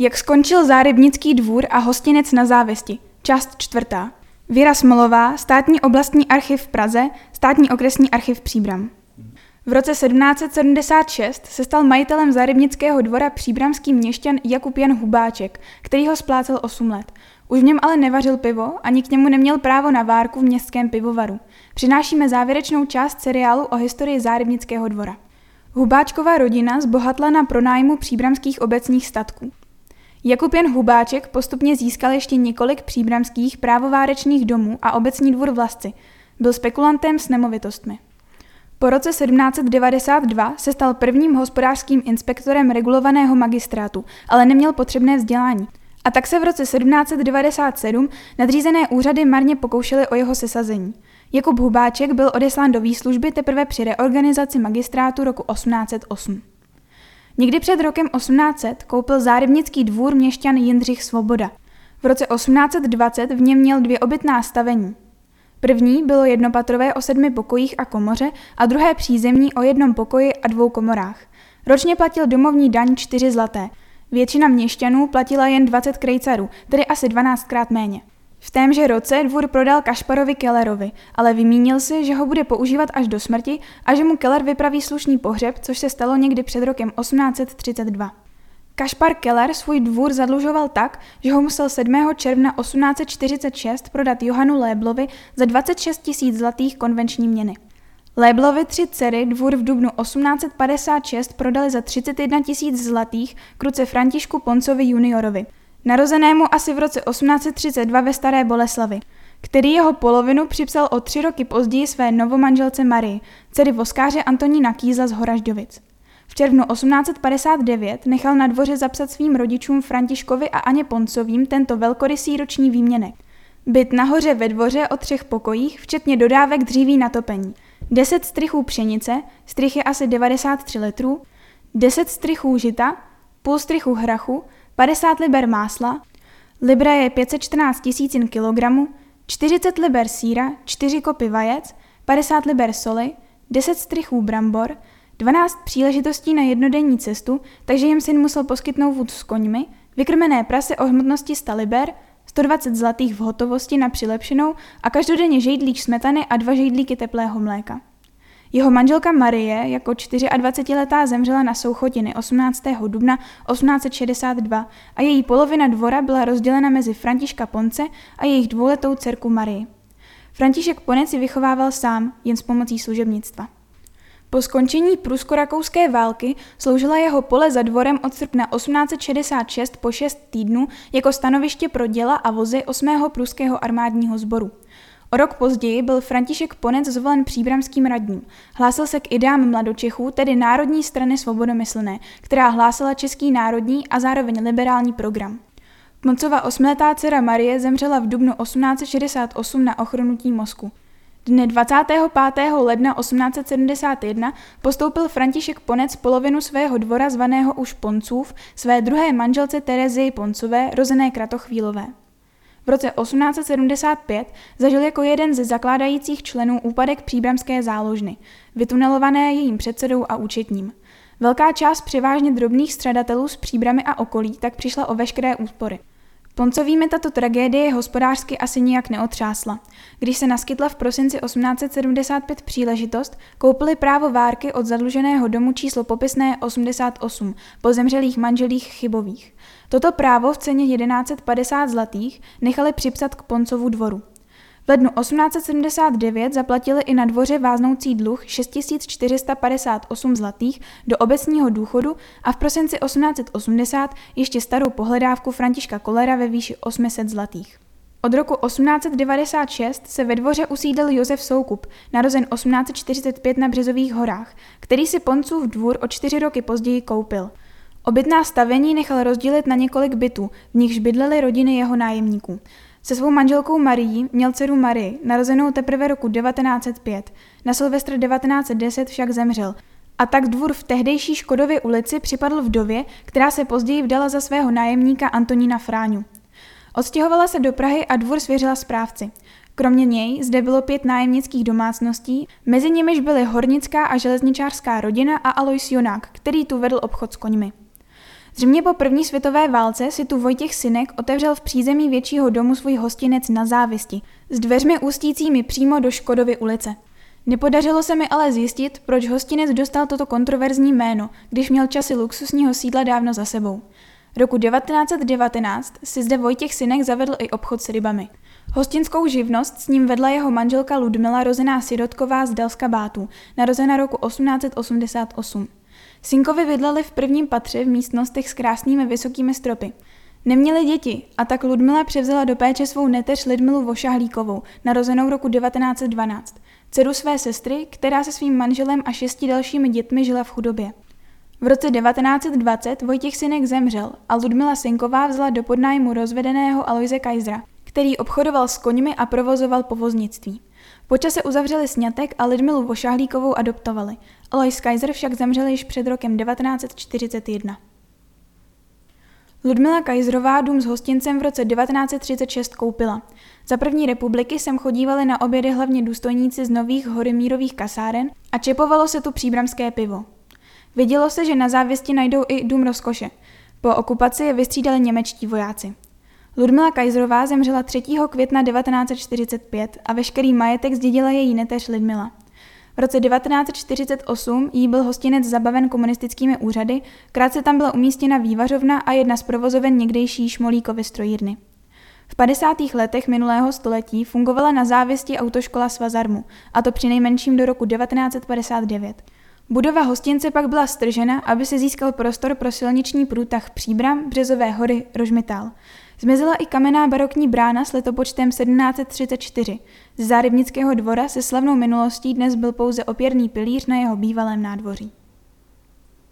Jak skončil zárybnický dvůr a hostinec na závěsti. Část čtvrtá. Věra Smolová, státní oblastní archiv v Praze, státní okresní archiv Příbram. V roce 1776 se stal majitelem zárybnického dvora příbramský měšťan Jakub Jan Hubáček, který ho splácel 8 let. Už v něm ale nevařil pivo, ani k němu neměl právo na várku v městském pivovaru. Přinášíme závěrečnou část seriálu o historii zárybnického dvora. Hubáčková rodina zbohatla na pronájmu příbramských obecních statků. Jakub Jan Hubáček postupně získal ještě několik příbramských právovárečných domů a obecní dvůr vlasci. Byl spekulantem s nemovitostmi. Po roce 1792 se stal prvním hospodářským inspektorem regulovaného magistrátu, ale neměl potřebné vzdělání. A tak se v roce 1797 nadřízené úřady marně pokoušely o jeho sesazení. Jakub Hubáček byl odeslán do výslužby teprve při reorganizaci magistrátu roku 1808. Někdy před rokem 1800 koupil zárybnický dvůr měšťan Jindřich Svoboda. V roce 1820 v něm měl dvě obytná stavení. První bylo jednopatrové o sedmi pokojích a komoře a druhé přízemní o jednom pokoji a dvou komorách. Ročně platil domovní daň čtyři zlaté. Většina měšťanů platila jen 20 krejcarů, tedy asi 12 krát méně. V témže roce dvůr prodal Kašparovi Kellerovi, ale vymínil si, že ho bude používat až do smrti a že mu Keller vypraví slušný pohřeb, což se stalo někdy před rokem 1832. Kašpar Keller svůj dvůr zadlužoval tak, že ho musel 7. června 1846 prodat Johanu Léblovi za 26 tisíc zlatých konvenční měny. Léblovi tři dcery dvůr v dubnu 1856 prodali za 31 tisíc zlatých kruce Františku Poncovi juniorovi, narozenému asi v roce 1832 ve Staré Boleslavi, který jeho polovinu připsal o tři roky později své novomanželce Marii, dcery voskáře Antonína Kýzla z Horažďovic. V červnu 1859 nechal na dvoře zapsat svým rodičům Františkovi a Aně Poncovým tento velkorysý roční výměnek. Byt nahoře ve dvoře o třech pokojích, včetně dodávek dříví na topení. 10 strychů pšenice, strych je asi 93 litrů, 10 strychů žita, půl strychu hrachu, 50 liber másla, libra je 514 tisícin kilogramu, 40 liber síra, 4 kopy vajec, 50 liber soli, 10 strychů brambor, 12 příležitostí na jednodenní cestu, takže jim syn musel poskytnout vůd s koňmi, vykrmené prase o hmotnosti 100 liber, 120 zlatých v hotovosti na přilepšenou a každodenně žejdlík smetany a dva žejdlíky teplého mléka. Jeho manželka Marie jako 24-letá zemřela na souchotiny 18. dubna 1862 a její polovina dvora byla rozdělena mezi Františka Ponce a jejich dvouletou dcerku Marii. František Ponec si vychovával sám, jen s pomocí služebnictva. Po skončení prusko-rakouské války sloužila jeho pole za dvorem od srpna 1866 po 6 týdnů jako stanoviště pro děla a vozy 8. pruského armádního sboru. O rok později byl František Ponec zvolen příbramským radním. Hlásil se k ideám mladočechů, tedy Národní strany svobodomyslné, která hlásila český národní a zároveň liberální program. Poncova osmletá dcera Marie zemřela v dubnu 1868 na ochrnutí mozku. Dne 25. ledna 1871 postoupil František Ponec polovinu svého dvora zvaného už Poncův své druhé manželce Terezii Poncové, rozené Kratochvílové. V roce 1875 zažil jako jeden ze zakládajících členů úpadek příbramské záložny, vytunelované jejím předsedou a účetním. Velká část převážně drobných středatelů z příbramy a okolí tak přišla o veškeré úspory. Poncovými tato tragédie hospodářsky asi nijak neotřásla. Když se naskytla v prosinci 1875 příležitost, koupili právo várky od zadluženého domu číslo popisné 88 po zemřelých manželích chybových. Toto právo v ceně 1150 zlatých nechali připsat k Poncovu dvoru. V lednu 1879 zaplatili i na dvoře váznoucí dluh 6458 zlatých do obecního důchodu a v prosinci 1880 ještě starou pohledávku Františka Kolera ve výši 800 zlatých. Od roku 1896 se ve dvoře usídlil Josef Soukup, narozen 1845 na Březových horách, který si Poncův dvůr o čtyři roky později koupil. Obytná stavení nechal rozdělit na několik bytů, v nichž bydlely rodiny jeho nájemníků. Se svou manželkou Marií měl dceru Marii, narozenou teprve roku 1905. Na Silvestr 1910 však zemřel. A tak dvůr v tehdejší Škodově ulici připadl vdově, která se později vdala za svého nájemníka Antonína Fráňu. Odstěhovala se do Prahy a dvůr svěřila správci. Kromě něj zde bylo pět nájemnických domácností, mezi nimiž byly hornická a železničářská rodina a Alois Jonák, který tu vedl obchod s koňmi. Zřejmě po první světové válce si tu Vojtěch Synek otevřel v přízemí většího domu svůj hostinec na závisti, s dveřmi ústícími přímo do Škodovy ulice. Nepodařilo se mi ale zjistit, proč hostinec dostal toto kontroverzní jméno, když měl časy luxusního sídla dávno za sebou. Roku 1919 si zde Vojtěch Synek zavedl i obchod s rybami. Hostinskou živnost s ním vedla jeho manželka Ludmila rozená Sirotková z Dalska Bátů, narozena roku 1888. Synkovi bydleli v prvním patře v místnostech s krásnými vysokými stropy. Neměli děti a tak Ludmila převzala do péče svou neteř Lidmilu Vošahlíkovou, narozenou roku 1912, dceru své sestry, která se svým manželem a šesti dalšími dětmi žila v chudobě. V roce 1920 Vojtěch Synek zemřel a Ludmila Synková vzala do podnájmu rozvedeného Aloise Kajzra, který obchodoval s koňmi a provozoval povoznictví. Po čase uzavřeli sňatek a Lidmilu Vošahlíkovou adoptovali. Alois Kaiser však zemřel již před rokem 1941. Ludmila Kajzrová dům s hostincem v roce 1936 koupila. Za první republiky sem chodívali na obědy hlavně důstojníci z nových horymírových kasáren a čepovalo se tu příbramské pivo. Vidělo se, že na závěsti najdou i dům rozkoše. Po okupaci je vystřídali němečtí vojáci. Ludmila Kajzrová zemřela 3. května 1945 a veškerý majetek zdědila její neteř Lidmila. V roce 1948 jí byl hostinec zabaven komunistickými úřady, krátce tam byla umístěna vývařovna a jedna z provozoven někdejší Šmolíkovy strojírny. V 50. letech minulého století fungovala na závěsti autoškola Svazarmu, a to při nejmenším do roku 1959. Budova hostince pak byla stržena, aby se získal prostor pro silniční průtah Příbram, Březové hory, Rožmitál. Zmizela i kamenná barokní brána s letopočtem 1734. Z zárybnického dvora se slavnou minulostí dnes byl pouze opěrný pilíř na jeho bývalém nádvoří.